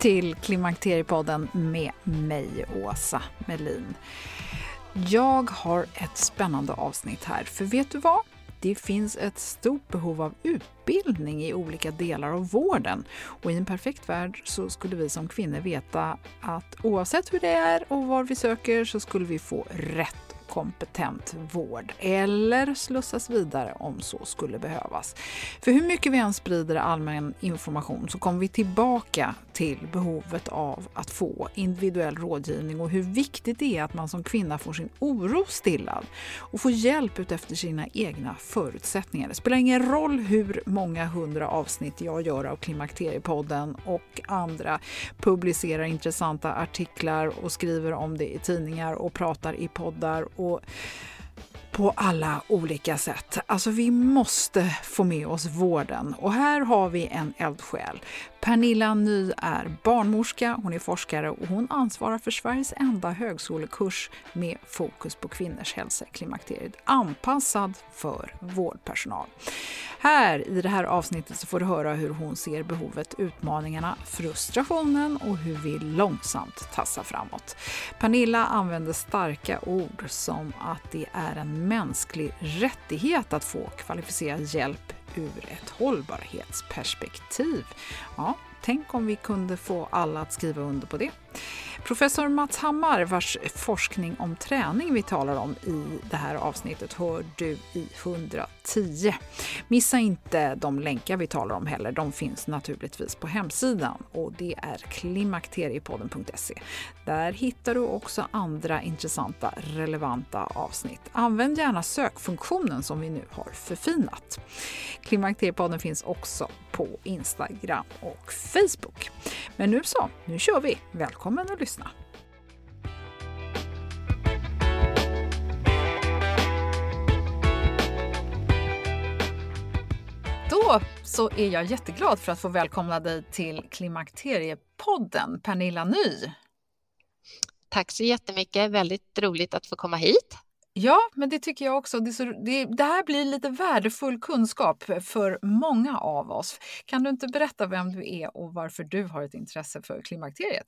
till Klimakteriepodden med mig, Åsa Melin. Jag har ett spännande avsnitt här, för vet du vad? Det finns ett stort behov av utbildning i olika delar av vården. Och i en perfekt värld så skulle vi som kvinnor veta att oavsett hur det är och var vi söker så skulle vi få rätt kompetent vård eller slussas vidare om så skulle behövas. För hur mycket vi än sprider allmän information så kommer vi tillbaka till behovet av att få individuell rådgivning och hur viktigt det är att man som kvinna får sin oro stillad och får hjälp utefter sina egna förutsättningar. Det spelar ingen roll hur många hundra avsnitt jag gör av Klimakteriepodden och andra publicerar intressanta artiklar och skriver om det i tidningar och pratar i poddar och på alla olika sätt. Alltså vi måste få med oss vården och här har vi en eldsjäl. Pernilla Ny är barnmorska, hon är forskare och hon ansvarar för Sveriges enda högskolekurs med fokus på kvinnors hälsa i klimakteriet, anpassad för vårdpersonal. Här i det här avsnittet så får du höra hur hon ser behovet, utmaningarna, frustrationen och hur vi långsamt tassar framåt. Pernilla använder starka ord som att det är en mänsklig rättighet att få kvalificerad hjälp ur ett hållbarhetsperspektiv. Ja, tänk om vi kunde få alla att skriva under på det. Professor Mats Hammar, vars forskning om träning vi talar om i det här avsnittet, hör du i 10. Missa inte de länkar vi talar om heller. De finns naturligtvis på hemsidan och det är klimakteriepodden.se. Där hittar du också andra intressanta, relevanta avsnitt. Använd gärna sökfunktionen som vi nu har förfinat. Klimakteriepodden finns också på Instagram och Facebook. Men nu så, nu kör vi! Välkommen att lyssna! Då så är jag jätteglad för att få välkomna dig till Klimakteriepodden, Pernilla Ny. Tack så jättemycket, väldigt roligt att få komma hit. Ja, men det tycker jag också. Det, så, det, det, här blir lite värdefull kunskap för många av oss. Kan du inte berätta vem du är och varför du har ett intresse för klimakteriet?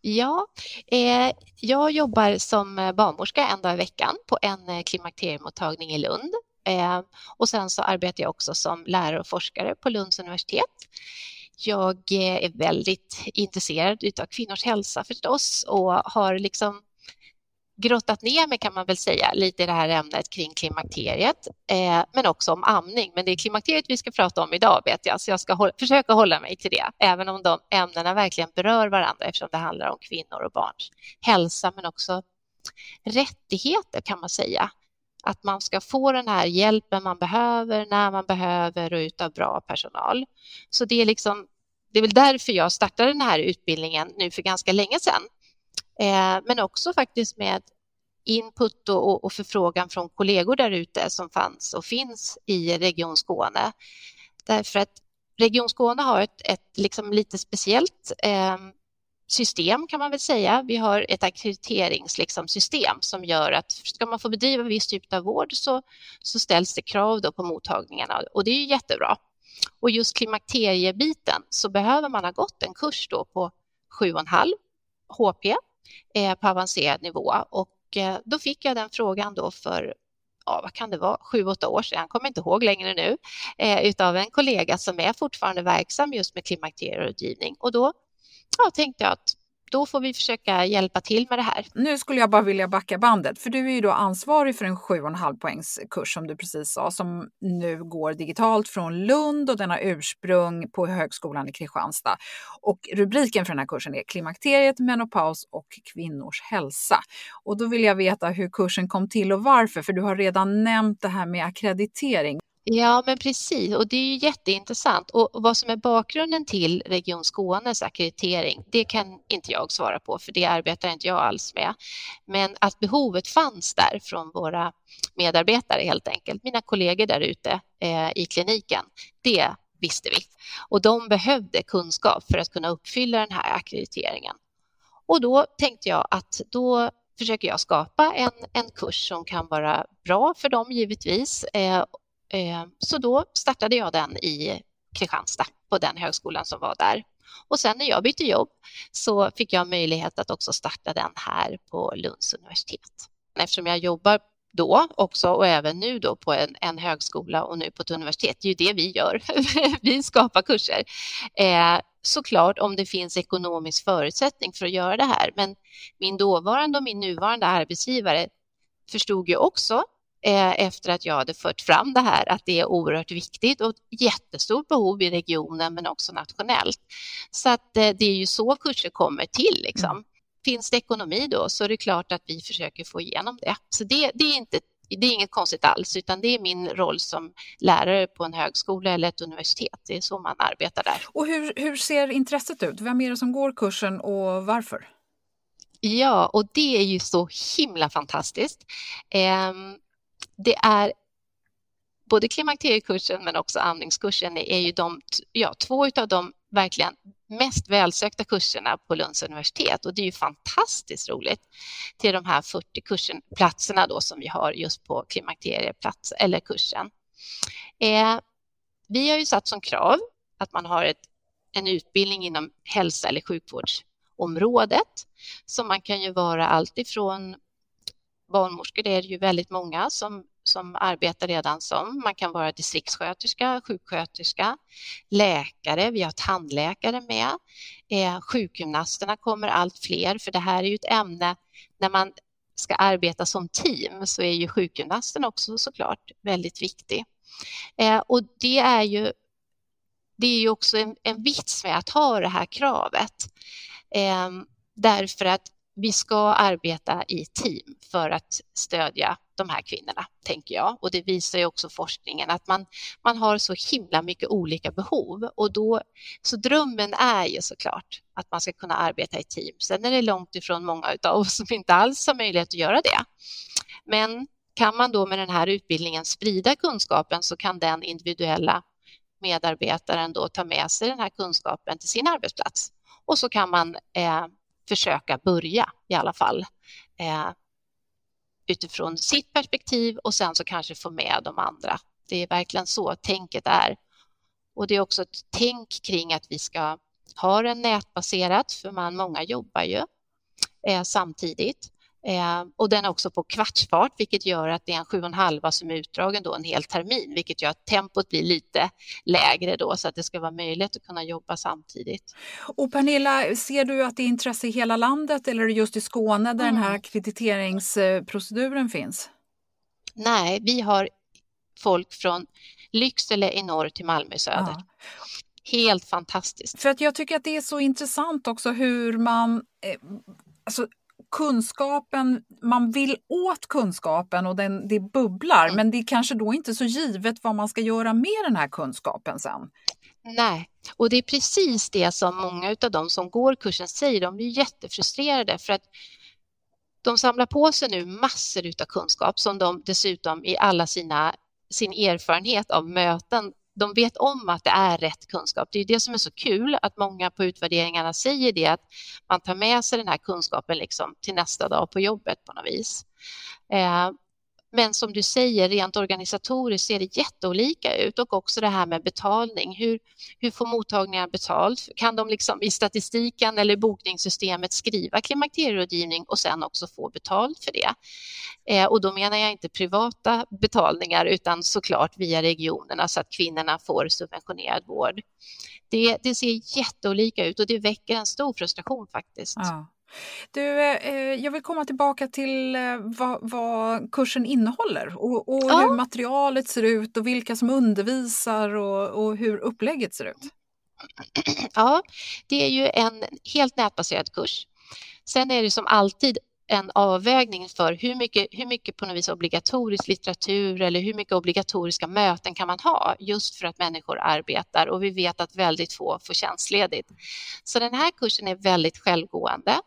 Ja, eh, jag jobbar som barnmorska en dag i veckan på en eh, klimakteriemottagning i Lund. Eh, och sen så arbetar jag också som lärare och forskare på Lunds universitet. Jag eh, är väldigt intresserad av kvinnors hälsa förstås och har liksom grottat ner mig kan man väl säga lite i det här ämnet kring klimakteriet, eh, men också om amning. Men det är klimakteriet vi ska prata om idag vet jag, så jag ska hålla, försöka hålla mig till det, även om de ämnena verkligen berör varandra eftersom det handlar om kvinnor och barns hälsa, men också rättigheter kan man säga. Att man ska få den här hjälpen man behöver när man behöver och utav bra personal. Så det är liksom, det är väl därför jag startade den här utbildningen nu för ganska länge sedan. Eh, men också faktiskt med input och, och förfrågan från kollegor där ute som fanns och finns i Region Skåne. Därför att Region Skåne har ett, ett liksom lite speciellt eh, system kan man väl säga. Vi har ett akkrediteringssystem liksom, som gör att ska man få bedriva viss typ av vård så, så ställs det krav då på mottagningarna och det är ju jättebra. Och just klimakteriebiten så behöver man ha gått en kurs då på 7,5 HP eh, på avancerad nivå och eh, då fick jag den frågan då för ja, vad kan det vara, sju, åtta år sedan, jag kommer inte ihåg längre nu, eh, utav en kollega som är fortfarande verksam just med klimakterierådgivning. Och då ja, tänkte jag att då får vi försöka hjälpa till med det här. Nu skulle jag bara vilja backa bandet, för du är ju då ansvarig för en 7,5 poängs kurs som du precis sa, som nu går digitalt från Lund och den har ursprung på Högskolan i Kristianstad. Och rubriken för den här kursen är Klimakteriet, menopaus och kvinnors hälsa. Och då vill jag veta hur kursen kom till och varför, för du har redan nämnt det här med akkreditering. Ja, men precis. Och det är ju jätteintressant. Och vad som är bakgrunden till Region Skånes akkreditering, det kan inte jag svara på, för det arbetar inte jag alls med. Men att behovet fanns där från våra medarbetare helt enkelt, mina kollegor där ute eh, i kliniken, det visste vi. Och de behövde kunskap för att kunna uppfylla den här akkrediteringen. Och då tänkte jag att då försöker jag skapa en, en kurs som kan vara bra för dem givetvis eh, Eh, så då startade jag den i Kristianstad på den högskolan som var där. Och sen när jag bytte jobb så fick jag möjlighet att också starta den här på Lunds universitet. Eftersom jag jobbar då också och även nu då på en, en högskola och nu på ett universitet, det är ju det vi gör. vi skapar kurser. Eh, såklart om det finns ekonomisk förutsättning för att göra det här. Men min dåvarande och min nuvarande arbetsgivare förstod ju också efter att jag hade fört fram det här, att det är oerhört viktigt och jättestort behov i regionen men också nationellt. Så att eh, det är ju så kurser kommer till. Liksom. Mm. Finns det ekonomi då så är det klart att vi försöker få igenom det. Så det, det är inte det är inget konstigt alls, utan det är min roll som lärare på en högskola eller ett universitet. Det är så man arbetar där. Och hur, hur ser intresset ut? Vem är det som går kursen och varför? Ja, och det är ju så himla fantastiskt. Det är både klimakteriekursen men också amningskursen är ju de, ja, två av de verkligen mest välsökta kurserna på Lunds universitet och det är ju fantastiskt roligt till de här 40 kursen, platserna då som vi har just på klimakterieplats eller kursen. Eh, vi har ju satt som krav att man har ett, en utbildning inom hälsa eller sjukvårdsområdet. Så man kan ju vara alltifrån barnmorskor, det är ju väldigt många som som arbetar redan som. Man kan vara distriktssköterska, sjuksköterska, läkare, vi har tandläkare med. Eh, sjukgymnasterna kommer allt fler, för det här är ju ett ämne när man ska arbeta som team så är ju sjukgymnasten också såklart väldigt viktig. Eh, och det är ju det är ju också en, en vits med att ha det här kravet. Eh, därför att vi ska arbeta i team för att stödja de här kvinnorna, tänker jag. Och det visar ju också forskningen att man, man har så himla mycket olika behov och då, så drömmen är ju såklart att man ska kunna arbeta i team. Sen är det långt ifrån många av oss som inte alls har möjlighet att göra det. Men kan man då med den här utbildningen sprida kunskapen så kan den individuella medarbetaren då ta med sig den här kunskapen till sin arbetsplats och så kan man eh, försöka börja i alla fall eh, utifrån sitt perspektiv och sen så kanske få med de andra. Det är verkligen så tänket är. Och det är också ett tänk kring att vi ska ha det nätbaserat, för man, många jobbar ju eh, samtidigt. Eh, och den är också på kvartsfart, vilket gör att det är en sju och en halva som är utdragen då en hel termin, vilket gör att tempot blir lite lägre då, så att det ska vara möjligt att kunna jobba samtidigt. Och Pernilla, ser du att det är intresse i hela landet eller är det just i Skåne där mm. den här ackrediteringsproceduren finns? Nej, vi har folk från Lycksele i norr till Malmö i söder. Ja. Helt fantastiskt. För att jag tycker att det är så intressant också hur man eh, alltså kunskapen, man vill åt kunskapen och den, det bubblar, mm. men det är kanske då inte så givet vad man ska göra med den här kunskapen sen. Nej, och det är precis det som många av de som går kursen säger. De blir jättefrustrerade för att de samlar på sig nu massor av kunskap som de dessutom i alla sina sin erfarenhet av möten de vet om att det är rätt kunskap. Det är det som är så kul att många på utvärderingarna säger det att man tar med sig den här kunskapen liksom till nästa dag på jobbet på något vis. Eh, men som du säger, rent organisatoriskt ser det jätteolika ut och också det här med betalning. Hur, hur får mottagningarna betalt? Kan de liksom i statistiken eller bokningssystemet skriva klimakterierådgivning och sen också få betalt för det? Eh, och då menar jag inte privata betalningar utan såklart via regionerna så att kvinnorna får subventionerad vård. Det, det ser jätteolika ut och det väcker en stor frustration faktiskt. Ja. Du, eh, jag vill komma tillbaka till eh, vad, vad, kursen innehåller och, och ja. hur materialet ser ut och vilka som undervisar och, och, hur upplägget ser ut. Ja, det är ju en helt nätbaserad kurs. Sen är det som alltid en avvägning för hur mycket, hur mycket på något vis obligatorisk litteratur eller hur mycket obligatoriska möten kan man ha just för att människor arbetar och vi vet att väldigt få får tjänstledigt. Så den här kursen är väldigt självgående.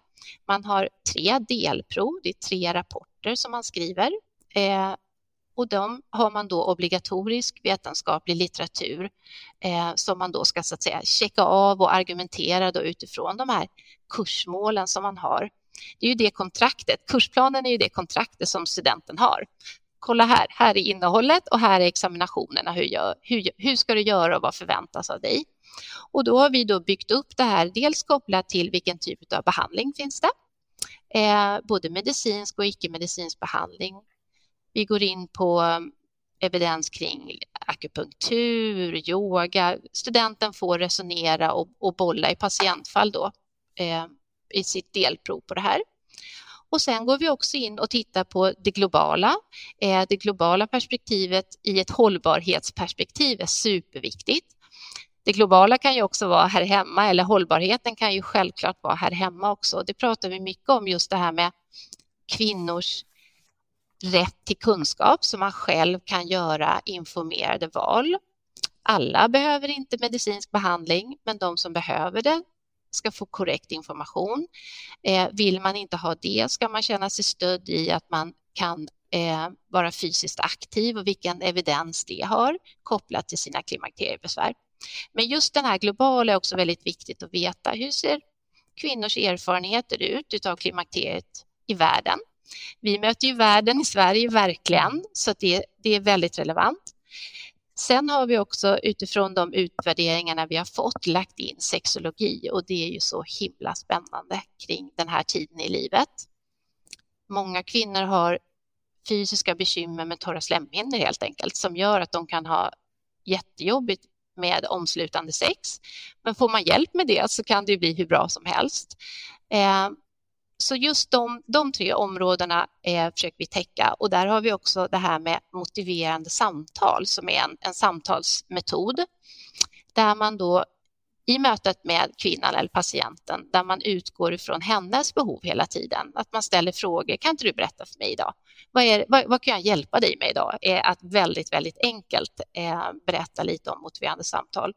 Man har tre delprov, det är tre rapporter som man skriver. Eh, och de har man då obligatorisk vetenskaplig litteratur eh, som man då ska så att säga checka av och argumentera då utifrån de här kursmålen som man har. Det är ju det kontraktet, kursplanen är ju det kontraktet som studenten har. Kolla här, här är innehållet och här är examinationerna. Hur, gör, hur, hur ska du göra och vad förväntas av dig? Och då har vi då byggt upp det här, dels kopplat till vilken typ av behandling finns det? Eh, både medicinsk och icke-medicinsk behandling. Vi går in på eh, evidens kring akupunktur, yoga. Studenten får resonera och, och bolla i patientfall då eh, i sitt delprov på det här. Och sen går vi också in och tittar på det globala. Eh, det globala perspektivet i ett hållbarhetsperspektiv är superviktigt. Det globala kan ju också vara här hemma eller hållbarheten kan ju självklart vara här hemma också. Det pratar vi mycket om just det här med kvinnors rätt till kunskap så man själv kan göra informerade val. Alla behöver inte medicinsk behandling, men de som behöver det ska få korrekt information. Eh, vill man inte ha det ska man känna sig stödd i att man kan eh, vara fysiskt aktiv och vilken evidens det har kopplat till sina klimakteriebesvär. Men just den här globala är också väldigt viktigt att veta. Hur ser kvinnors erfarenheter ut av klimakteriet i världen? Vi möter ju världen i Sverige verkligen, så det, det är väldigt relevant. Sen har vi också utifrån de utvärderingarna vi har fått lagt in sexologi och det är ju så himla spännande kring den här tiden i livet. Många kvinnor har fysiska bekymmer med torra slemhinnor helt enkelt som gör att de kan ha jättejobbigt med omslutande sex. Men får man hjälp med det så kan det bli hur bra som helst. Eh, så just de, de tre områdena eh, försöker vi täcka och där har vi också det här med motiverande samtal som är en, en samtalsmetod där man då i mötet med kvinnan eller patienten där man utgår ifrån hennes behov hela tiden. Att man ställer frågor. Kan inte du berätta för mig idag? Vad, är, vad, vad kan jag hjälpa dig med idag? är att väldigt, väldigt enkelt eh, berätta lite om motiverande samtal.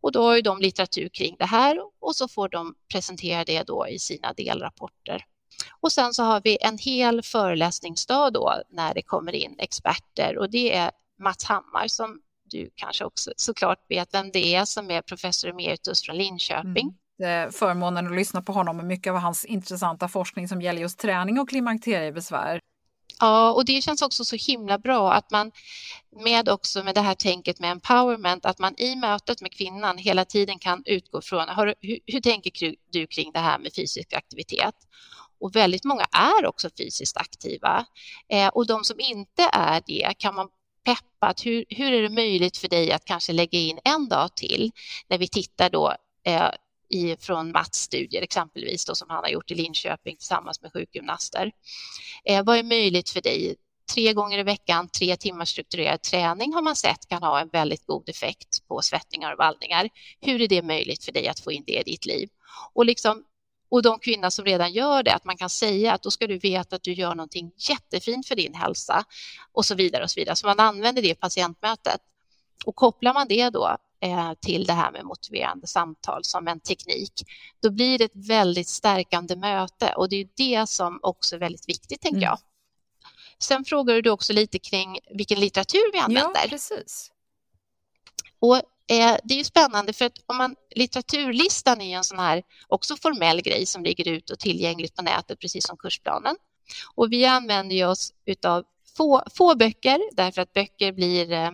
Och då har ju de litteratur kring det här och så får de presentera det då i sina delrapporter. Och sen så har vi en hel föreläsningsdag då när det kommer in experter och det är Mats Hammar som du kanske också såklart vet vem det är som är professor emeritus från Linköping. Mm. Förmånen att lyssna på honom och mycket av hans intressanta forskning som gäller just träning och klimakteriebesvär. Ja, och det känns också så himla bra att man med också med det här tänket med empowerment, att man i mötet med kvinnan hela tiden kan utgå från hur, hur tänker du kring det här med fysisk aktivitet? Och väldigt många är också fysiskt aktiva eh, och de som inte är det kan man peppat. Hur, hur är det möjligt för dig att kanske lägga in en dag till när vi tittar då eh, i, från Mats studier exempelvis då, som han har gjort i Linköping tillsammans med sjukgymnaster. Eh, vad är möjligt för dig? Tre gånger i veckan, tre timmars strukturerad träning har man sett kan ha en väldigt god effekt på svettningar och vallningar. Hur är det möjligt för dig att få in det i ditt liv? Och liksom och de kvinnor som redan gör det, att man kan säga att då ska du veta att du gör någonting jättefint för din hälsa och så vidare och så vidare. Så man använder det i patientmötet. Och kopplar man det då eh, till det här med motiverande samtal som en teknik, då blir det ett väldigt stärkande möte och det är det som också är väldigt viktigt, tänker mm. jag. Sen frågar du också lite kring vilken litteratur vi använder. Ja, precis. Och eh, det är ju spännande för att om man, litteraturlistan är ju en sån här också formell grej som ligger ut och tillgängligt på nätet precis som kursplanen. Och vi använder oss av få, få böcker därför att böcker blir eh,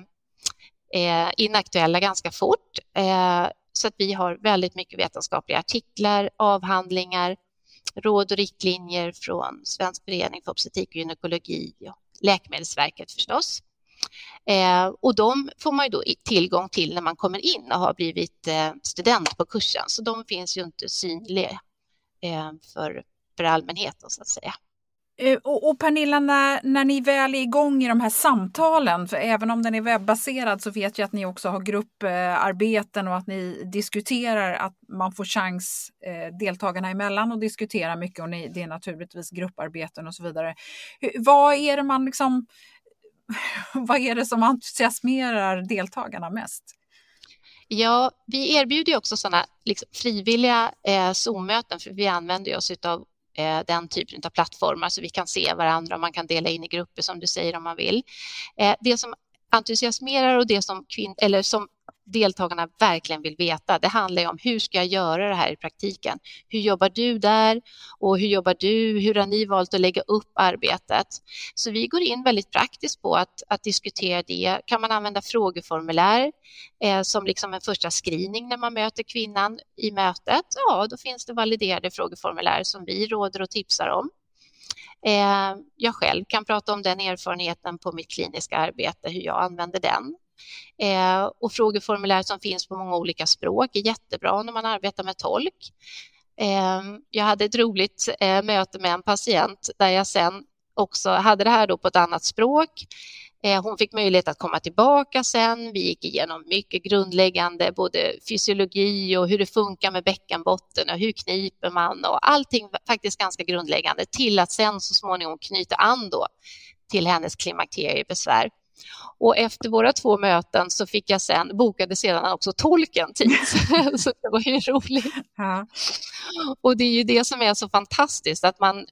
eh, inaktuella ganska fort. Eh, så att vi har väldigt mycket vetenskapliga artiklar, avhandlingar, råd och riktlinjer från Svensk förening för obstetrik och gynekologi och Läkemedelsverket förstås. Eh, och de får man ju då tillgång till när man kommer in och har blivit eh, student på kursen, så de finns ju inte synliga eh, för, för allmänheten så att säga. Eh, och, och, Pernilla, när, när ni väl är igång i de här samtalen, för även om den är webbaserad så vet jag att ni också har grupparbeten och att ni diskuterar att man får chans eh, deltagarna emellan att diskutera mycket och ni, det är naturligtvis grupparbeten och så vidare. Vad är det man liksom, vad är det som entusiasmerar deltagarna mest? Ja, vi erbjuder också sådana liksom, frivilliga eh, Zoom-möten för vi använder oss av eh, den typen av plattformar så vi kan se varandra och man kan dela in i grupper som du säger om man vill. Eh, det som entusiasmerar och det som, kvin- eller som deltagarna verkligen vill veta. Det handlar om hur ska jag göra det här i praktiken? Hur jobbar du där och hur jobbar du? Hur har ni valt att lägga upp arbetet? Så vi går in väldigt praktiskt på att, att diskutera det. Kan man använda frågeformulär eh, som liksom en första screening när man möter kvinnan i mötet? Ja, då finns det validerade frågeformulär som vi råder och tipsar om. Eh, jag själv kan prata om den erfarenheten på mitt kliniska arbete, hur jag använder den. Eh, och frågeformulär som finns på många olika språk är jättebra när man arbetar med tolk. Eh, jag hade ett roligt eh, möte med en patient där jag sen också hade det här då på ett annat språk. Eh, hon fick möjlighet att komma tillbaka sen. Vi gick igenom mycket grundläggande, både fysiologi och hur det funkar med bäckenbotten och hur kniper man och allting faktiskt ganska grundläggande till att sen så småningom knyta an då till hennes klimakteriebesvär. Och efter våra två möten så fick jag sen, bokade sedan också tolken tid. så det var ju roligt. Ja. Och det är ju det som är så fantastiskt, att man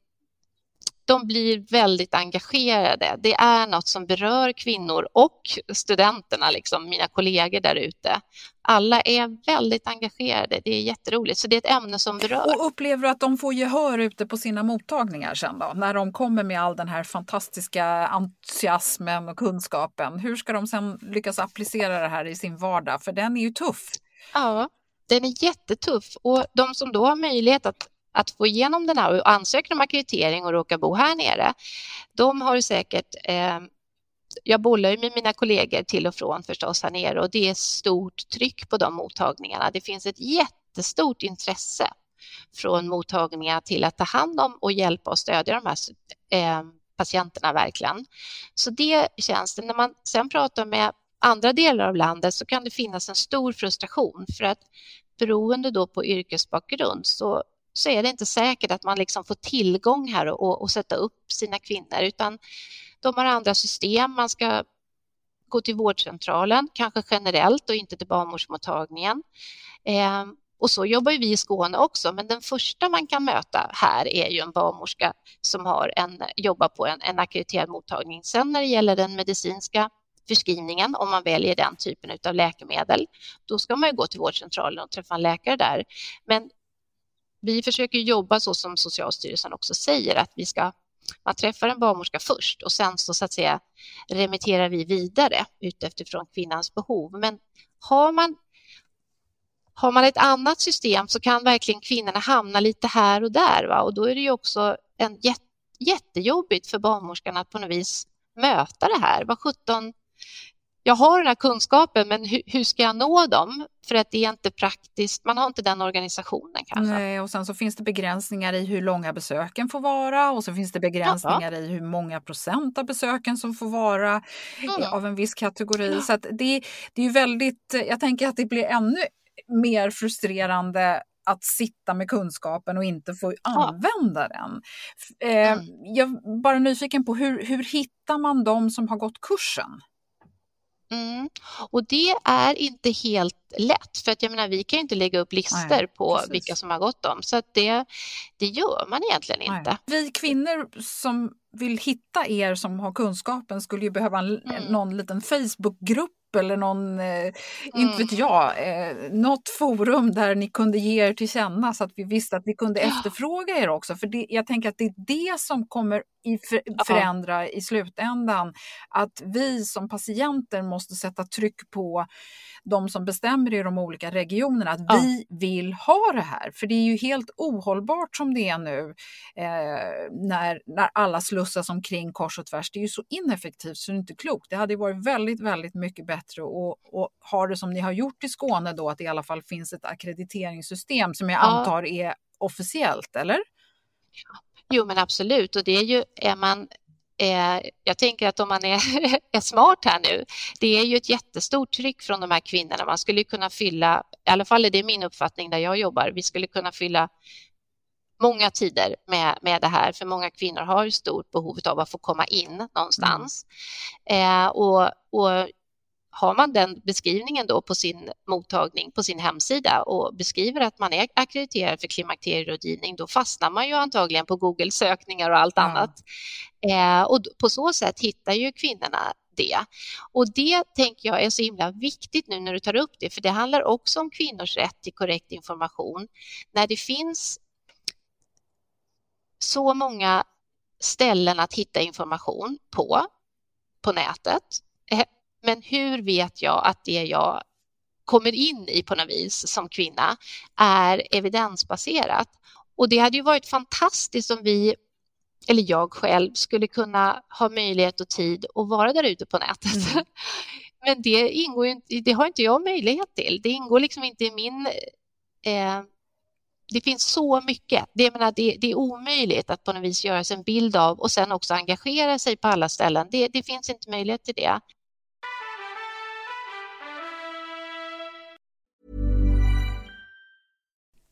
de blir väldigt engagerade. Det är något som berör kvinnor och studenterna, liksom, mina kollegor där ute. Alla är väldigt engagerade. Det är jätteroligt. Så det är ett ämne som berör. Och upplever du att de får gehör ute på sina mottagningar sen då? När de kommer med all den här fantastiska entusiasmen och kunskapen. Hur ska de sen lyckas applicera det här i sin vardag? För den är ju tuff. Ja, den är jättetuff och de som då har möjlighet att att få igenom den här och ansöka om akkreditering och råka bo här nere, de har säkert eh, jag bollar med mina kollegor till och från förstås här nere och det är stort tryck på de mottagningarna. Det finns ett jättestort intresse från mottagningarna till att ta hand om och hjälpa och stödja de här eh, patienterna verkligen. Så det känns det. När man sen pratar med andra delar av landet så kan det finnas en stor frustration för att beroende då på yrkesbakgrund så så är det inte säkert att man liksom får tillgång här och, och sätta upp sina kvinnor, utan de har andra system. Man ska gå till vårdcentralen, kanske generellt och inte till barnmorskemottagningen. Eh, och så jobbar vi i Skåne också, men den första man kan möta här är ju en barnmorska som har en, jobbar på en, en ackrediterad mottagning. Sen när det gäller den medicinska förskrivningen, om man väljer den typen av läkemedel, då ska man ju gå till vårdcentralen och träffa en läkare där. Men vi försöker jobba så som Socialstyrelsen också säger att vi ska man träffar en barnmorska först och sen så, så att säga remitterar vi vidare utifrån kvinnans behov. Men har man har man ett annat system så kan verkligen kvinnorna hamna lite här och där va? och då är det ju också en jätte, jättejobbigt för barnmorskan att på något vis möta det här. Vad 17 jag har den här kunskapen, men hur, hur, ska jag nå dem? För att det är inte praktiskt, man har inte den organisationen kanske. Nej, och sen så finns det begränsningar i hur långa besöken får vara och så finns det begränsningar Jaha. i hur många procent av besöken som får vara mm. av en viss kategori. Ja. Så det, det är ju väldigt, jag tänker att det blir ännu mer frustrerande att sitta med kunskapen och inte få använda den. Eh, mm. Jag är bara nyfiken på hur, hur hittar man de som har gått kursen? Mm. Och det är inte helt lätt, för att jag menar, vi kan inte lägga upp listor Nej, på precis. vilka som har gått dem, så att det, det gör man egentligen Nej. inte. Vi kvinnor som vill hitta er som har kunskapen skulle ju behöva en, mm. någon liten Facebookgrupp eller någon, eh, mm. inte vet jag, eh, något forum där ni kunde ge er till känna så att vi visste att vi kunde efterfråga er också. För det, jag tänker att det är det som kommer i för, förändra i slutändan. Att vi som patienter måste sätta tryck på de som bestämmer i de olika regionerna att ja. vi vill ha det här. För det är ju helt ohållbart som det är nu eh, när, när alla slussas omkring kors och tvärs. Det är ju så ineffektivt så det är inte klokt. Det hade varit väldigt, väldigt mycket bättre att, ha det som ni har gjort i Skåne då, att det i alla fall finns ett akkrediteringssystem som jag ja. antar är officiellt, eller? Jo, men absolut. Och det är ju, är man Eh, jag tänker att om man är, är, smart här nu, det är ju ett jättestort tryck från de här kvinnorna. Man skulle kunna fylla, i alla fall är det min uppfattning där jag jobbar, vi skulle kunna fylla många tider med, med det här, för många kvinnor har stort behov av att få komma in någonstans. Mm. Eh, och, och har man den beskrivningen då på sin mottagning på sin hemsida och beskriver att man är akkrediterad för klimakterierådgivning, då fastnar man ju antagligen på Google-sökningar och allt ja. annat. Eh, och på så sätt hittar ju kvinnorna det. Och det tänker jag är så himla viktigt nu när du tar upp det, för det handlar också om kvinnors rätt till korrekt information. När det finns så många ställen att hitta information på, på nätet, men hur vet jag att det jag kommer in i på något vis som kvinna är evidensbaserat? Och det hade ju varit fantastiskt om vi, eller jag själv, skulle kunna ha möjlighet och tid att vara där ute på nätet. Mm. Men det, ingår inte, det har inte jag möjlighet till. Det ingår liksom inte i min... Eh, det finns så mycket. Det, menar, det, det, är omöjligt att på något vis göra sig en bild av och sen också engagera sig på alla ställen. Det, det finns inte möjlighet till det.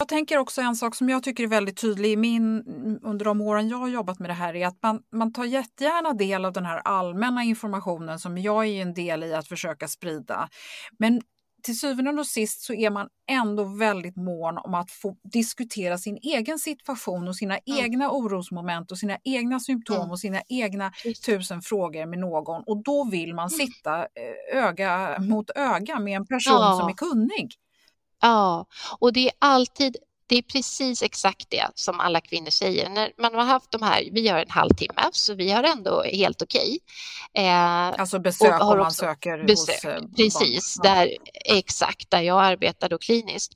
Jag tänker också en sak som jag tycker är väldigt tydlig i min, under de åren jag har jobbat med det här är att man, man tar jättegärna del av den här allmänna informationen som jag är en del i att försöka sprida. Men till syvende och sist så är man ändå väldigt mån om att få diskutera sin egen situation och sina mm. egna orosmoment och sina egna symptom mm. och sina egna tusen frågor med någon och då vill man mm. sitta eh, öga mot öga med en person ja. som är kunnig. Ja, och det är alltid det är precis exakt det som alla kvinnor säger. När man har haft de här, vi har en halvtimme så vi har ändå helt okej. Eh, alltså besök om man söker besök, hos eh, Precis, barn. där, exakt där jag arbetar då kliniskt.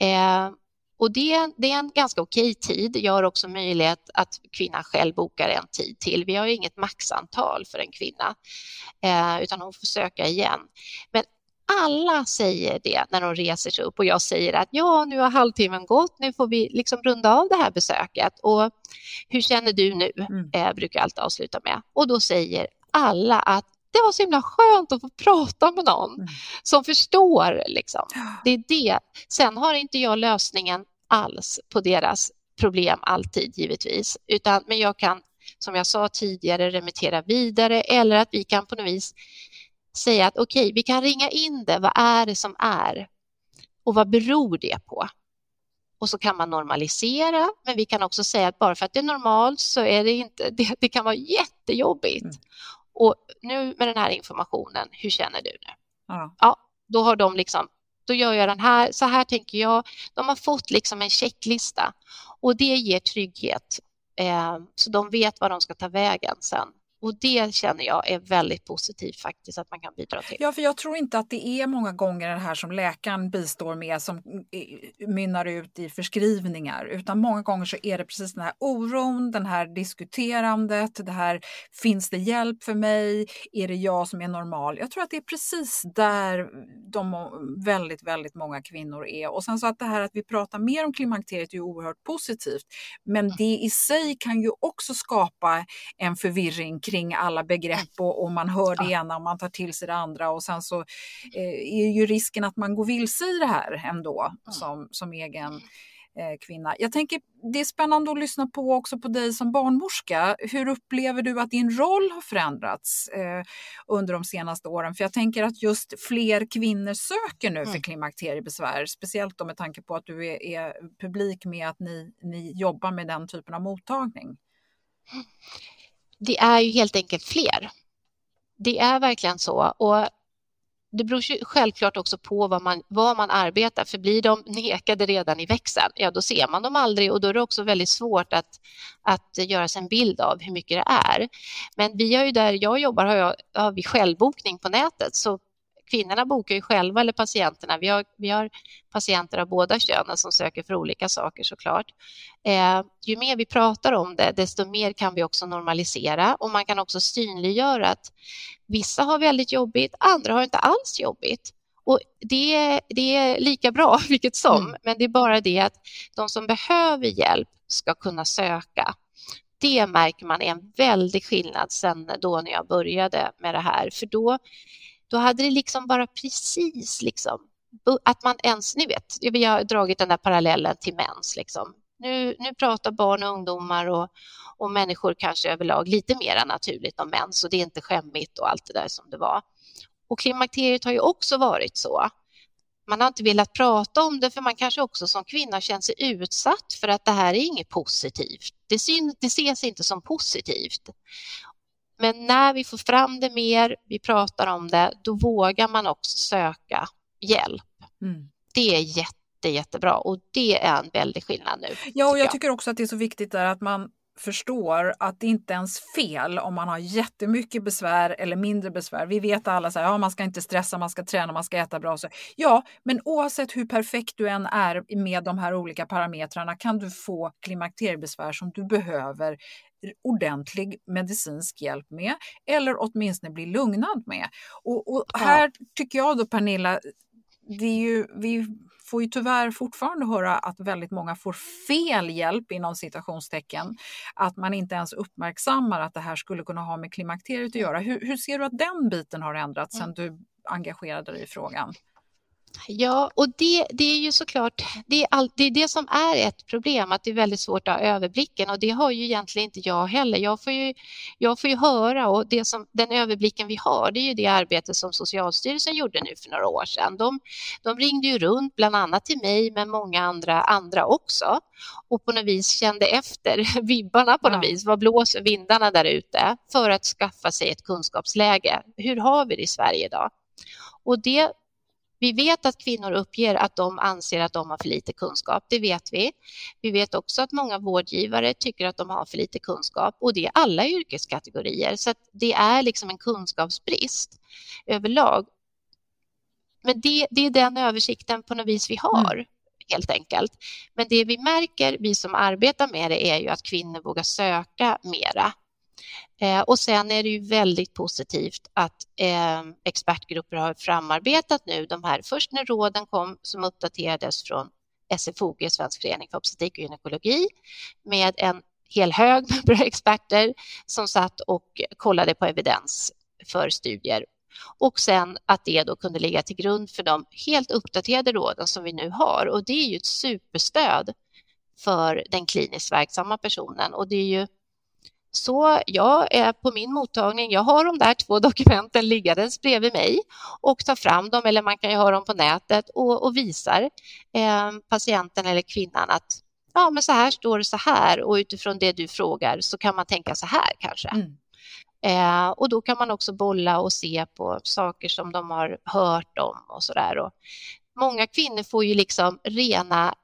Eh, och det, det, är en ganska okej tid. Jag har också möjlighet att kvinnan själv bokar en tid till. Vi har inget maxantal för en kvinna, eh, utan hon får söka igen. Men alla säger det när de reser sig upp och jag säger att ja, nu har halvtimmen gått, nu får vi liksom runda av det här besöket. Och hur känner du nu? Mm. Eh, brukar jag alltid avsluta med. Och då säger alla att det var så himla skönt att få prata med någon mm. som förstår. Liksom. Det är det. Sen har inte jag lösningen alls på deras problem alltid givetvis, utan men jag kan som jag sa tidigare remittera vidare eller att vi kan på något vis säga att okej, okay, vi kan ringa in det. Vad är det som är? Och vad beror det på? Och så kan man normalisera, men vi kan också säga att bara för att det är normalt så är det inte, det, det kan vara jättejobbigt. Mm. Och nu med den här informationen, hur känner du nu? Ja. ja, då har de liksom, då gör jag den här, så här tänker jag. De har fått liksom en checklista och det ger trygghet. Eh, så de vet vad de ska ta vägen sen och det känner jag är väldigt positivt faktiskt att man kan bidra till. Ja, för jag tror inte att det är många gånger det här som läkaren bistår med som mynnar ut i förskrivningar, utan många gånger så är det precis den här oron, den här diskuterandet, det här finns det hjälp för mig? Är det jag som är normal? Jag tror att det är precis där de väldigt, väldigt många kvinnor är. Och sen så att det här att vi pratar mer om klimakteriet är oerhört positivt, men mm. det i sig kan ju också skapa en förvirring kring alla begrepp och, och man hör det ena och man tar till sig det andra och sen så eh, är ju risken att man går vilse i det här ändå som, som egen eh, kvinna. Jag tänker det är spännande att lyssna på också på dig som barnmorska. Hur upplever du att din roll har förändrats eh, under de senaste åren? För jag tänker att just fler kvinnor söker nu för mm. klimakteriebesvär, speciellt då med tanke på att du är, är publik med att ni, ni jobbar med den typen av mottagning det är ju helt enkelt fler. Det är verkligen så. Och det beror självklart också på vad man, vad man arbetar för blir de nekade redan i växeln, ja då ser man dem aldrig och då är det också väldigt svårt att, att göra sig en bild av hur mycket det är. Men vi har ju där jag jobbar har, jag, har vi självbokning på nätet så kvinnorna bokar ju själva eller patienterna. Vi har, vi har patienter av båda könen som söker för olika saker såklart. Eh, ju mer vi pratar om det, desto mer kan vi också normalisera och man kan också synliggöra att vissa har väldigt jobbigt, andra har inte alls jobbigt. Och det, det är lika bra vilket som, mm. men det är bara det att de som behöver hjälp ska kunna söka. Det märker man är en väldig skillnad sen då när jag började med det här, för då då hade det liksom bara precis liksom att man ens, ni vet, vi har dragit den där parallellen till mens liksom. Nu, nu pratar barn och ungdomar och, och människor kanske överlag lite mer naturligt om mens och det är inte skämmigt och allt det där som det var. Och klimakteriet har ju också varit så. Man har inte velat prata om det för man kanske också som kvinna känner sig utsatt för att det här är inget positivt. Det, syn, det ses inte som positivt. Men när vi får fram det mer, vi pratar om det, då vågar man också söka hjälp. Mm. Det är jätte, jättebra och det är en väldig skillnad nu. Ja, och jag, jag tycker också att det är så viktigt där att man förstår att det inte är ens fel om man har jättemycket besvär eller mindre besvär. Vi vet alla att ja, man ska inte stressa, man ska träna, man ska äta bra. Så, ja, men oavsett hur perfekt du än är med de här olika parametrarna kan du få klimakteriebesvär som du behöver ordentlig medicinsk hjälp med eller åtminstone bli lugnad med. Och, och här tycker jag då Pernilla, det är ju, vi får ju tyvärr fortfarande höra att väldigt många får fel hjälp inom citationstecken. Att man inte ens uppmärksammar att det här skulle kunna ha med klimakteriet att göra. Hur, hur ser du att den biten har ändrats mm. sedan du engagerade dig i frågan? Ja, och det, det är ju såklart, det är, all, det är det som är ett problem, att det är väldigt svårt att ha överblicken och det har ju egentligen inte jag heller. Jag får ju, jag får ju höra och det som, den överblicken vi har, det är ju det arbete som Socialstyrelsen gjorde nu för några år sedan. De, de ringde ju runt, bland annat till mig, men många andra, andra också och på något vis kände efter vibbarna på något ja. vis. Vad blåser vindarna där ute? För att skaffa sig ett kunskapsläge. Hur har vi det i Sverige idag? Och det vi vet att kvinnor uppger att de anser att de har för lite kunskap, det vet vi. Vi vet också att många vårdgivare tycker att de har för lite kunskap och det är alla yrkeskategorier, så det är liksom en kunskapsbrist överlag. Men det, det är den översikten på något vis vi har. Mm helt enkelt. Men det vi märker, vi som arbetar med det, är ju att kvinnor vågar söka mera. Eh, och sen är det ju väldigt positivt att eh, expertgrupper har framarbetat nu. De här, först när råden kom som uppdaterades från SFOG, Svensk förening för obstetrik och gynekologi, med en hel hög med experter som satt och kollade på evidens för studier. Och sen att det då kunde ligga till grund för de helt uppdaterade råden som vi nu har. Och det är ju ett superstöd för den kliniskt verksamma personen. Och det är ju så jag är på min mottagning, jag har de där två dokumenten liggandes bredvid mig och tar fram dem, eller man kan ju ha dem på nätet och, och visar eh, patienten eller kvinnan att ja, men så här står det så här och utifrån det du frågar så kan man tänka så här kanske. Mm. Eh, och då kan man också bolla och se på saker som de har hört om och så där. många kvinnor får ju liksom rena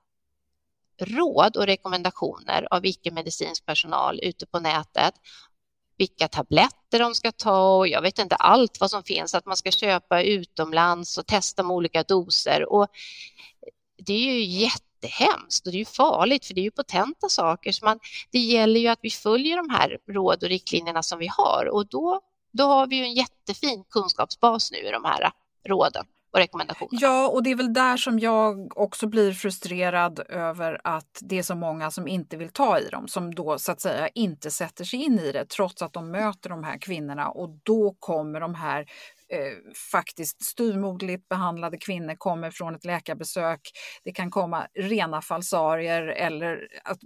råd och rekommendationer av icke-medicinsk personal ute på nätet. Vilka tabletter de ska ta och jag vet inte allt vad som finns, att man ska köpa utomlands och testa med olika doser. Och det är ju jättehemskt och det är ju farligt för det är ju potenta saker. Så man, det gäller ju att vi följer de här råd och riktlinjerna som vi har och då, då har vi ju en jättefin kunskapsbas nu i de här råden och rekommendationer. Ja, och det är väl där som jag också blir frustrerad över att det är så många som inte vill ta i dem, som då så att säga inte sätter sig in i det trots att de möter de här kvinnorna och då kommer de här eh, faktiskt styrmodligt behandlade kvinnor kommer från ett läkarbesök. Det kan komma rena falsarier eller att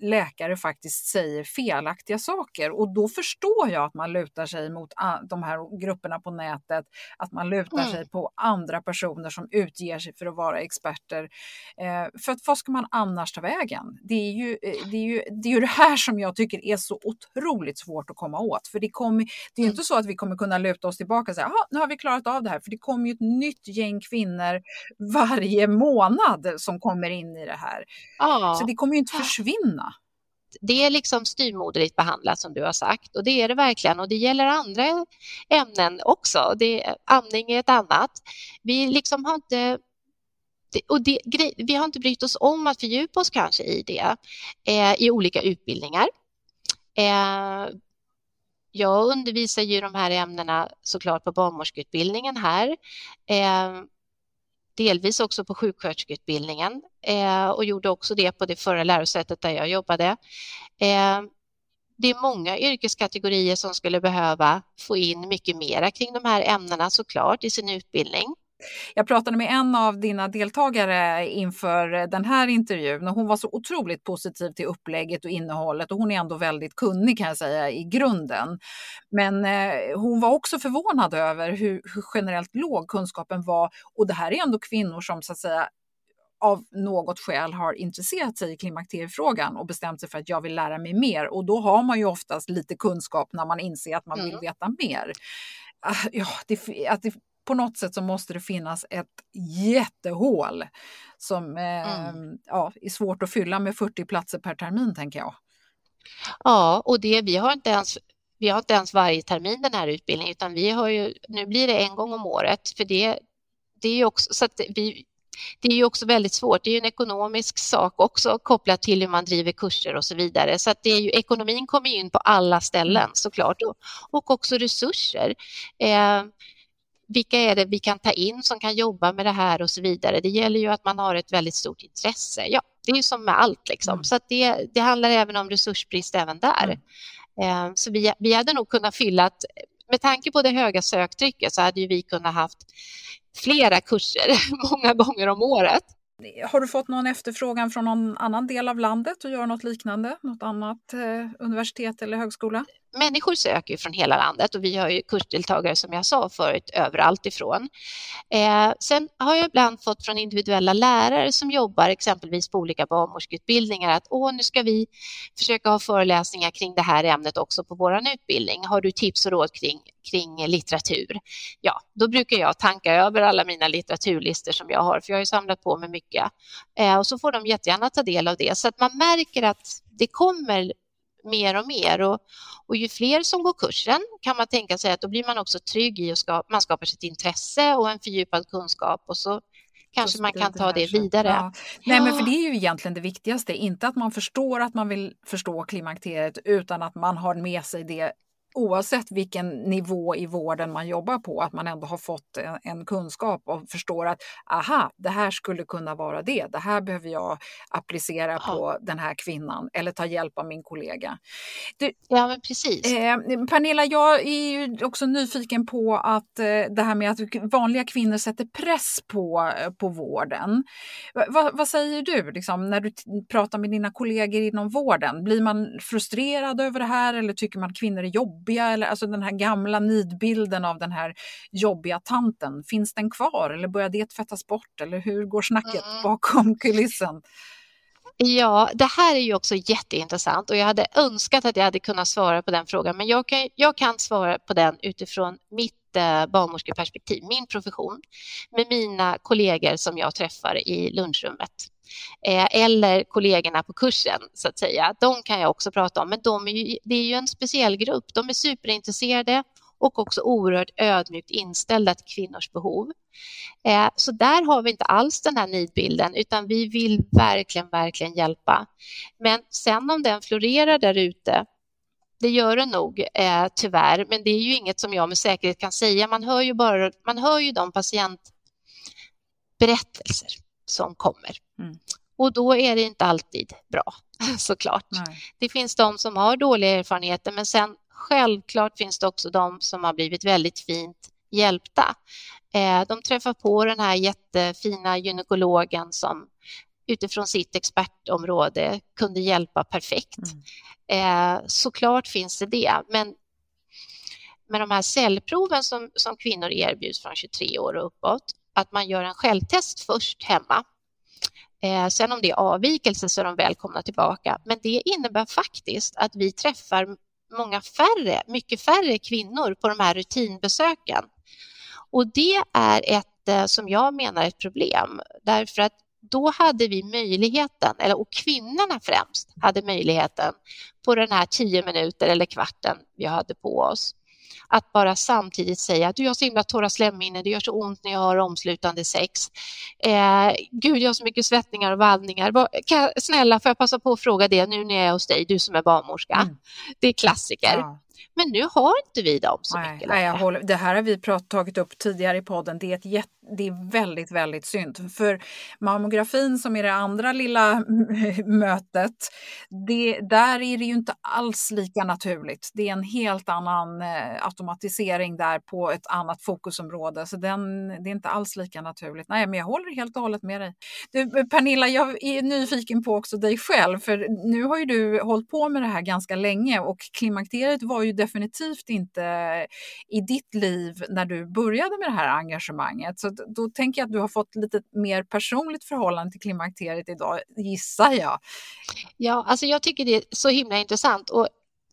läkare faktiskt säger felaktiga saker och då förstår jag att man lutar sig mot de här grupperna på nätet, att man lutar mm. sig på andra personer som utger sig för att vara experter. Eh, för att vad ska man annars ta vägen? Det är, ju, eh, det, är ju, det är ju det här som jag tycker är så otroligt svårt att komma åt. För det, kommer, det är inte så att vi kommer kunna luta oss tillbaka och säga nu har vi klarat av det här, för det kommer ju ett nytt gäng kvinnor varje månad som kommer in i det här. Ah. Så det kommer ju inte försvinna det är liksom styrmoderligt behandlat som du har sagt och det är det verkligen och det gäller andra ämnen också. Det, amning är ett annat. Vi liksom har inte och det, vi har inte brytt oss om att fördjupa oss kanske i det eh, i olika utbildningar. Eh, jag undervisar ju de här ämnena såklart på barnmorskeutbildningen här. Eh, delvis också på sjuksköterskeutbildningen eh, och gjorde också det på det förra lärosätet där jag jobbade. Eh, det är många yrkeskategorier som skulle behöva få in mycket mera kring de här ämnena såklart i sin utbildning. Jag pratade med en av dina deltagare inför den här intervjun och hon var så otroligt positiv till upplägget och innehållet och hon är ändå väldigt kunnig kan jag säga i grunden. Men eh, hon var också förvånad över hur, hur generellt låg kunskapen var och det här är ändå kvinnor som så att säga av något skäl har intresserat sig i klimakteriefrågan och bestämt sig för att jag vill lära mig mer och då har man ju oftast lite kunskap när man inser att man vill mm. veta mer. Ah, ja, det, att det på något sätt så måste det finnas ett jättehål som eh, mm. ja, är svårt att fylla med 40 platser per termin tänker jag. Ja, och det, vi har inte ens vi har inte ens varje termin den här utbildningen utan vi har ju, nu blir det en gång om året för det, det är ju också så att vi, det är ju också väldigt svårt. Det är ju en ekonomisk sak också kopplat till hur man driver kurser och så vidare. Så att det är ju, ekonomin kommer in på alla ställen mm. såklart och, och också resurser. Eh, vilka är det vi kan ta in som kan jobba med det här och så vidare. Det gäller ju att man har ett väldigt stort intresse. Ja, det är ju som med allt liksom. Mm. Så att det, det handlar även om resursbrist även där. Mm. Eh, så vi, vi hade nog kunnat fylla med tanke på det höga söktrycket så hade ju vi kunnat haft flera kurser många gånger om året. Har du fått någon efterfrågan från någon annan del av landet att göra något liknande? Något annat eh, universitet eller högskola? människor söker från hela landet och vi har ju kursdeltagare som jag sa förut överallt ifrån. Eh, sen har jag ibland fått från individuella lärare som jobbar exempelvis på olika barnmorskeutbildningar att åh, nu ska vi försöka ha föreläsningar kring det här ämnet också på vår utbildning. Har du tips och råd kring, kring litteratur? Ja, då brukar jag tanka över alla mina litteraturlistor som jag har, för jag har ju samlat på mig mycket. Eh, och så får de jättegärna ta del av det, så att man märker att det kommer mer och mer. Och, och ju fler som går kursen kan man tänka sig att då blir man också trygg i att ska, man skapar sitt intresse och en fördjupad kunskap och så kanske man kan ta det vidare. Ja. Nej, ja. men för det är ju egentligen det viktigaste, inte att man förstår att man vill förstå klimakteriet utan att man har med sig det oavsett vilken nivå i vården man jobbar på, att man ändå har fått en, en, kunskap och förstår att aha, det här skulle kunna vara det. Det här behöver jag applicera ja. på den här kvinnan eller ta hjälp av min kollega. Du, ja, men precis. Eh, Pernilla, jag är ju också nyfiken på att eh, det här med att vanliga kvinnor sätter press på, eh, på vården. Va, vad säger du liksom, när du pratar med dina kollegor inom vården? Blir man frustrerad över det här eller tycker man att kvinnor är jobbiga? Jobbiga, eller alltså den här gamla nidbilden av den här jobbiga tanten, finns den kvar eller börjar det tvättas bort eller hur går snacket mm. bakom kulissen? Ja, det här är ju också jätteintressant och jag hade önskat att jag hade kunnat svara på den frågan, men jag kan, jag kan svara på den utifrån mitt eh, barnmorskeperspektiv, min profession, med mina kollegor som jag träffar i lunchrummet. Eh, eller kollegorna på kursen så att säga. De kan jag också prata om, men de är ju, det är ju en speciell grupp. De är superintresserade och också oerhört ödmjukt inställda till kvinnors behov. Eh, så där har vi inte alls den här nidbilden, utan vi vill verkligen, verkligen hjälpa. Men sen om den florerar där ute, det gör den nog eh, tyvärr, men det är ju inget som jag med säkerhet kan säga. Man hör ju bara, man hör ju de patientberättelser som kommer. Mm. Och då är det inte alltid bra, såklart. Nej. Det finns de som har dåliga erfarenheter, men sen självklart finns det också de som har blivit väldigt fint hjälpta. Eh, de träffar på den här jättefina gynekologen som utifrån sitt expertområde kunde hjälpa perfekt. Mm. Eh, såklart finns det det, men med de här cellproven som, som kvinnor erbjuds från 23 år och uppåt, att man gör en självtest först hemma. Eh, sen om det är avvikelse så är de välkomna tillbaka. Men det innebär faktiskt att vi träffar många färre, mycket färre kvinnor på de här rutinbesöken. Och det är ett, eh, som jag menar, ett problem. Därför att då hade vi möjligheten, eller och kvinnorna främst hade möjligheten på den här tio minuter eller kvarten vi hade på oss att bara samtidigt säga att du har så himla torra slemhinnor, det gör så ont när jag har omslutande sex. Eh, Gud, jag har så mycket svettningar och vallningar. Kan, snälla, får jag passa på att fråga det nu när jag är hos dig, du som är barnmorska? Mm. Det är klassiker. Ja. Men nu har inte vi dem så nej, mycket nej, jag håller, Det här har vi prat, tagit upp tidigare i podden. Det är, ett jätt, det är väldigt, väldigt synd. För mammografin som är det andra lilla mötet, det, där är det ju inte alls lika naturligt. Det är en helt annan eh, automatisering där på ett annat fokusområde. Så den, det är inte alls lika naturligt. Nej, men jag håller helt och hållet med dig. Du, Pernilla, jag är nyfiken på också dig själv. För nu har ju du hållit på med det här ganska länge och klimakteriet var ju definitivt inte i ditt liv när du började med det här engagemanget. Så då tänker jag att du har fått lite mer personligt förhållande till klimakteriet idag, gissar jag. Ja, alltså jag tycker det är så himla intressant. Och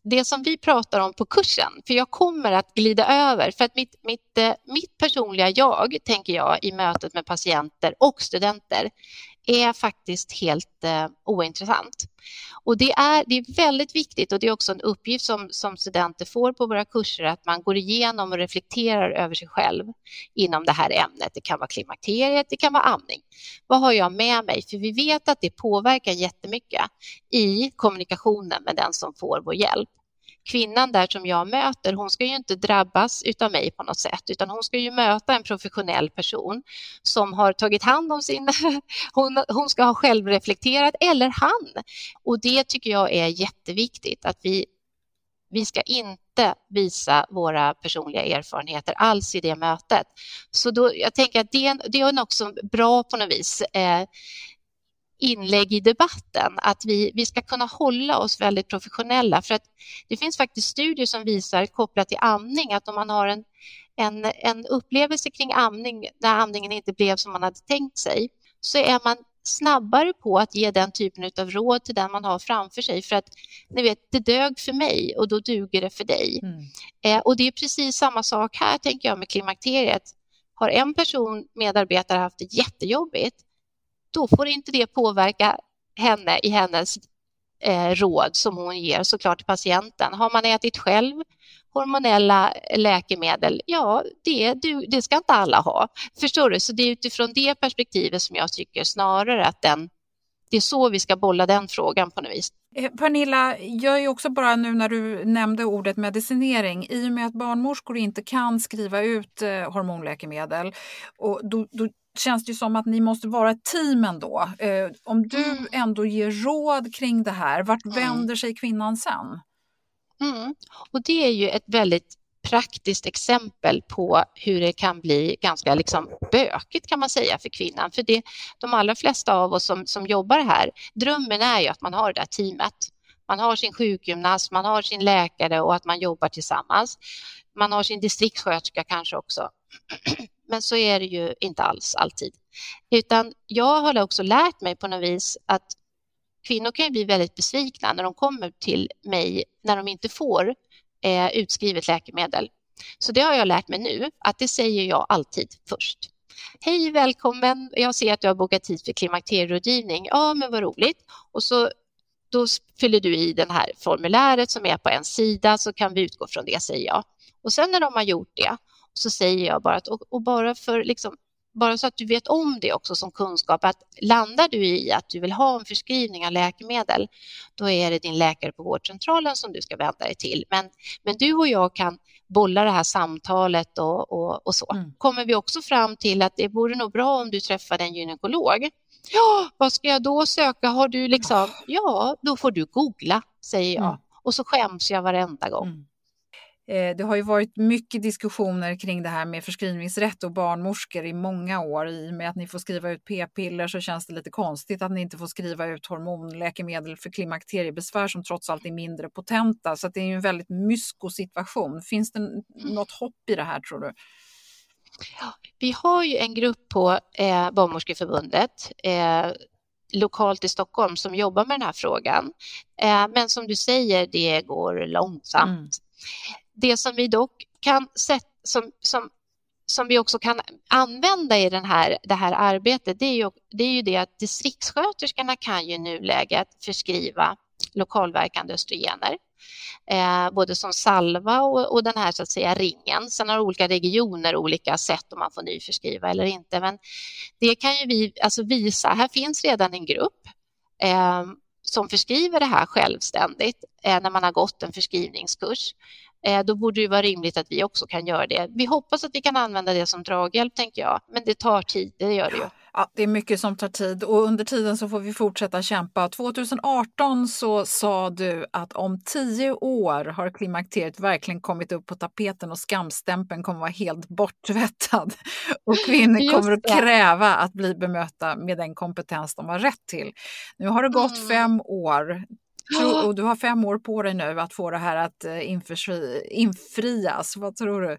det som vi pratar om på kursen, för jag kommer att glida över, för att mitt, mitt, eh, mitt personliga jag, tänker jag, i mötet med patienter och studenter, är faktiskt helt eh, ointressant. Och det är, det är väldigt viktigt och det är också en uppgift som, som studenter får på våra kurser att man går igenom och reflekterar över sig själv inom det här ämnet. Det kan vara klimakteriet, det kan vara amning. Vad har jag med mig? För vi vet att det påverkar jättemycket i kommunikationen med den som får vår hjälp kvinnan där som jag möter, hon ska ju inte drabbas utav mig på något sätt, utan hon ska ju möta en professionell person som har tagit hand om sin... hon, hon ska ha självreflekterat, eller han. Och det tycker jag är jätteviktigt, att vi Vi ska inte visa våra personliga erfarenheter alls i det mötet. Så då, jag tänker att det, det är också bra på något vis. Eh, inlägg i debatten, att vi, vi ska kunna hålla oss väldigt professionella. För att det finns faktiskt studier som visar kopplat till amning att om man har en, en, en upplevelse kring amning när amningen inte blev som man hade tänkt sig så är man snabbare på att ge den typen av råd till den man har framför sig för att ni vet, det dög för mig och då duger det för dig. Mm. Eh, och det är precis samma sak här tänker jag med klimakteriet. Har en person, medarbetare, haft det jättejobbigt då får inte det påverka henne i hennes eh, råd som hon ger såklart till patienten. Har man ätit själv hormonella läkemedel, ja, det, det ska inte alla ha. Förstår du? Så det är utifrån det perspektivet som jag tycker snarare att den, det är så vi ska bolla den frågan på något vis. Eh, Pernilla, jag är också bara nu när du nämnde ordet medicinering, i och med att barnmorskor inte kan skriva ut eh, hormonläkemedel och då, då känns det som att ni måste vara ett team ändå. Eh, om du mm. ändå ger råd kring det här, vart mm. vänder sig kvinnan sen? Mm. Och det är ju ett väldigt praktiskt exempel på hur det kan bli ganska liksom bökigt kan man säga för kvinnan. För det, de allra flesta av oss som, som jobbar här, drömmen är ju att man har det där teamet. Man har sin sjukgymnast, man har sin läkare och att man jobbar tillsammans. Man har sin distriktssköterska kanske också. Men så är det ju inte alls alltid. Utan jag har också lärt mig på något vis att kvinnor kan bli väldigt besvikna när de kommer till mig när de inte får eh, utskrivet läkemedel. Så det har jag lärt mig nu, att det säger jag alltid först. Hej, välkommen. Jag ser att du har bokat tid för klimakterierådgivning. Ja, men vad roligt. Och så då fyller du i det här formuläret som är på en sida så kan vi utgå från det, säger jag. Och sen när de har gjort det så säger jag bara att, och, och bara för liksom, bara så att du vet om det också som kunskap, att landar du i att du vill ha en förskrivning av läkemedel, då är det din läkare på vårdcentralen som du ska vända dig till. Men, men du och jag kan bolla det här samtalet och, och, och så. Mm. Kommer vi också fram till att det vore nog bra om du träffade en gynekolog. Ja, vad ska jag då söka? Har du liksom? Ja, då får du googla, säger jag. Mm. Och så skäms jag varenda gång. Mm. Eh, det har ju varit mycket diskussioner kring det här med förskrivningsrätt och barnmorskor i många år. I och med att ni får skriva ut p-piller så känns det lite konstigt att ni inte får skriva ut hormonläkemedel för klimakteriebesvär som trots allt är mindre potenta. Så det är ju en väldigt mysko situation. Finns det något hopp i det här tror du? Ja, vi har ju en grupp på eh, Barnmorskeförbundet eh, lokalt i Stockholm som jobbar med den här frågan. Eh, men som du säger, det går långsamt. Mm. Det som vi dock kan sätta som, som, som vi också kan använda i den här, det här arbetet, det är, ju, det är ju det att distriktssköterskorna kan ju i nuläget förskriva lokalverkande östrogener. Eh, både som salva och, och, den här så att säga ringen. Sen har olika regioner olika sätt om man får nyförskriva eller inte. Men det kan ju vi alltså visa. Här finns redan en grupp eh, som förskriver det här självständigt eh, när man har gått en förskrivningskurs. Eh, då borde det vara rimligt att vi också kan göra det. Vi hoppas att vi kan använda det som draghjälp, tänker jag. Men det tar tid, det gör det ju. Ja, det är mycket som tar tid och under tiden så får vi fortsätta kämpa. 2018 så sa du att om tio år har klimakteriet verkligen kommit upp på tapeten och skamstämpeln kommer vara helt borttvättad. Och kvinnor kommer att kräva att bli bemöta med den kompetens de har rätt till. Nu har det gått mm. fem år. Och du har fem år på dig nu att få det här att eh, infri, infrias. Vad tror du? Mm.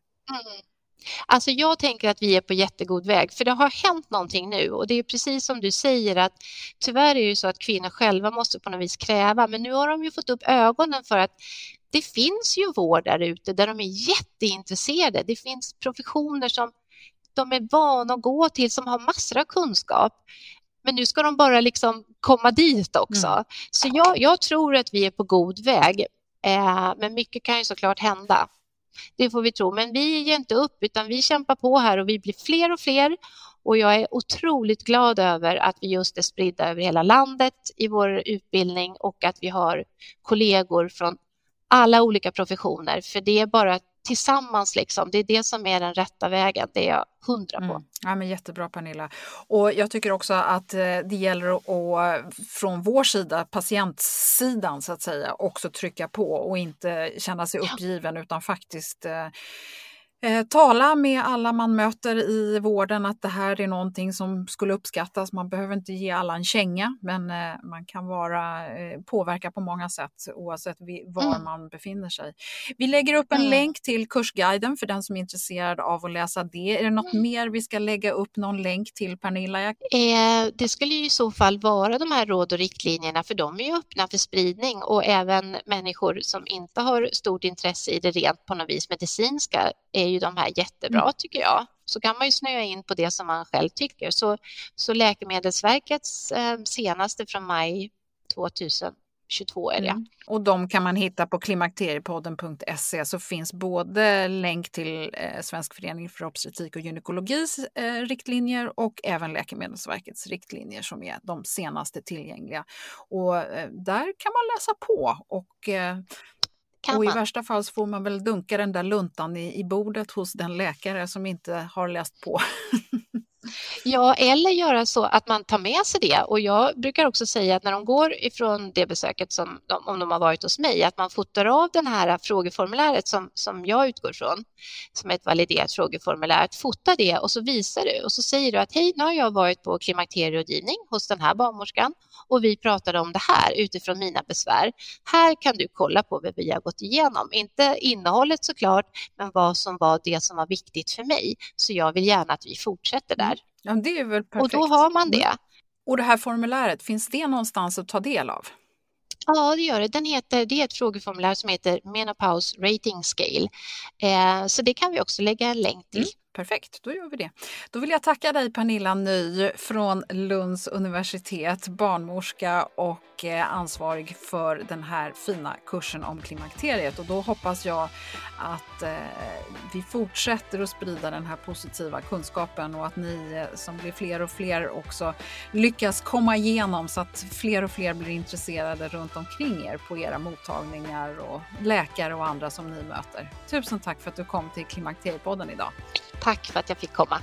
Alltså jag tänker att vi är på jättegod väg, för det har hänt någonting nu och det är precis som du säger att tyvärr är det ju så att kvinnor själva måste på något vis kräva, men nu har de ju fått upp ögonen för att det finns ju vård där ute där de är jätteintresserade. Det finns professioner som de är vana att gå till som har massor av kunskap. Men nu ska de bara liksom komma dit också. Mm. Så jag, jag, tror att vi är på god väg. Eh, men mycket kan ju såklart hända. Det får vi tro. Men vi ger inte upp utan vi kämpar på här och vi blir fler och fler. Och jag är otroligt glad över att vi just är spridda över hela landet i vår utbildning och att vi har kollegor från alla olika professioner. För det är bara tillsammans. Liksom. Det är det som är den rätta vägen, det är jag hundra på. Mm. Ja, men jättebra Pernilla. Och jag tycker också att eh, det gäller att från vår sida, patientsidan så att säga, också trycka på och inte känna sig uppgiven ja. utan faktiskt eh, Eh, tala med alla man möter i vården att det här är någonting som skulle uppskattas. Man behöver inte ge alla en känga, men eh, man kan vara, eh, påverka på många sätt oavsett vi, var mm. man befinner sig. Vi lägger upp en mm. länk till Kursguiden för den som är intresserad av att läsa det. Är det något mm. mer vi ska lägga upp någon länk till Pernilla? Eh, det skulle i så fall vara de här råd och riktlinjerna för de är ju öppna för spridning och även människor som inte har stort intresse i det rent på något vis medicinska är ju de här jättebra mm. tycker jag. Så kan man ju snöa in på det som man själv tycker. Så, så Läkemedelsverkets eh, senaste från maj 2022 är det. Mm. Och de kan man hitta på klimakteriepodden.se så finns både länk till eh, Svensk förening för obstetrik och gynekologis eh, riktlinjer och även Läkemedelsverkets riktlinjer som är de senaste tillgängliga. Och eh, där kan man läsa på och eh, kan och i värsta fall så får man väl dunka den där luntan i, i bordet hos den läkare som inte har läst på. Ja, eller göra så att man tar med sig det. Och jag brukar också säga att när de går ifrån det besöket, som de, om de har varit hos mig, att man fotar av det här frågeformuläret som, som jag utgår från, som är ett validerat frågeformulär, fota det och så visar du och så säger du att hej, nu har jag varit på klimakterierådgivning hos den här barnmorskan och vi pratade om det här utifrån mina besvär. Här kan du kolla på vad vi har gått igenom, inte innehållet såklart, men vad som var det som var viktigt för mig. Så jag vill gärna att vi fortsätter där. Ja, det är väl perfekt. Och då har man det. Och det här formuläret, finns det någonstans att ta del av? Ja, det gör det. Den heter, det är ett frågeformulär som heter Menopause Rating Scale. Eh, så det kan vi också lägga en länk till. Mm. Perfekt, då gör vi det. Då vill jag tacka dig Pernilla Ny från Lunds universitet, barnmorska och eh, ansvarig för den här fina kursen om klimakteriet. Och då hoppas jag att eh, vi fortsätter att sprida den här positiva kunskapen och att ni eh, som blir fler och fler också lyckas komma igenom så att fler och fler blir intresserade runt omkring er på era mottagningar och läkare och andra som ni möter. Tusen tack för att du kom till Klimakteriepodden idag. Tack för att jag fick komma.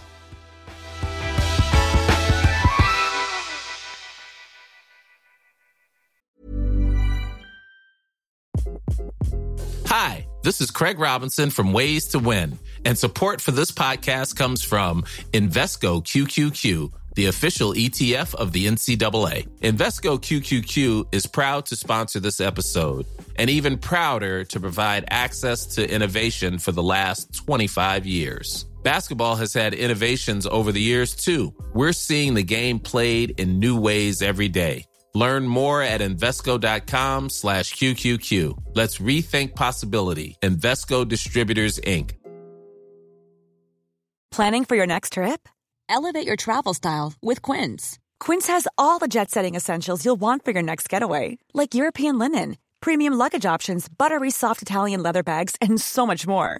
Hi, this is Craig Robinson from Ways to Win, and support for this podcast comes from Invesco QQQ the official ETF of the NCAA. Invesco QQQ is proud to sponsor this episode and even prouder to provide access to innovation for the last 25 years. Basketball has had innovations over the years too. We're seeing the game played in new ways every day. Learn more at Invesco.com slash QQQ. Let's rethink possibility. Investco Distributors, Inc. Planning for your next trip? Elevate your travel style with Quince. Quince has all the jet setting essentials you'll want for your next getaway, like European linen, premium luggage options, buttery soft Italian leather bags, and so much more.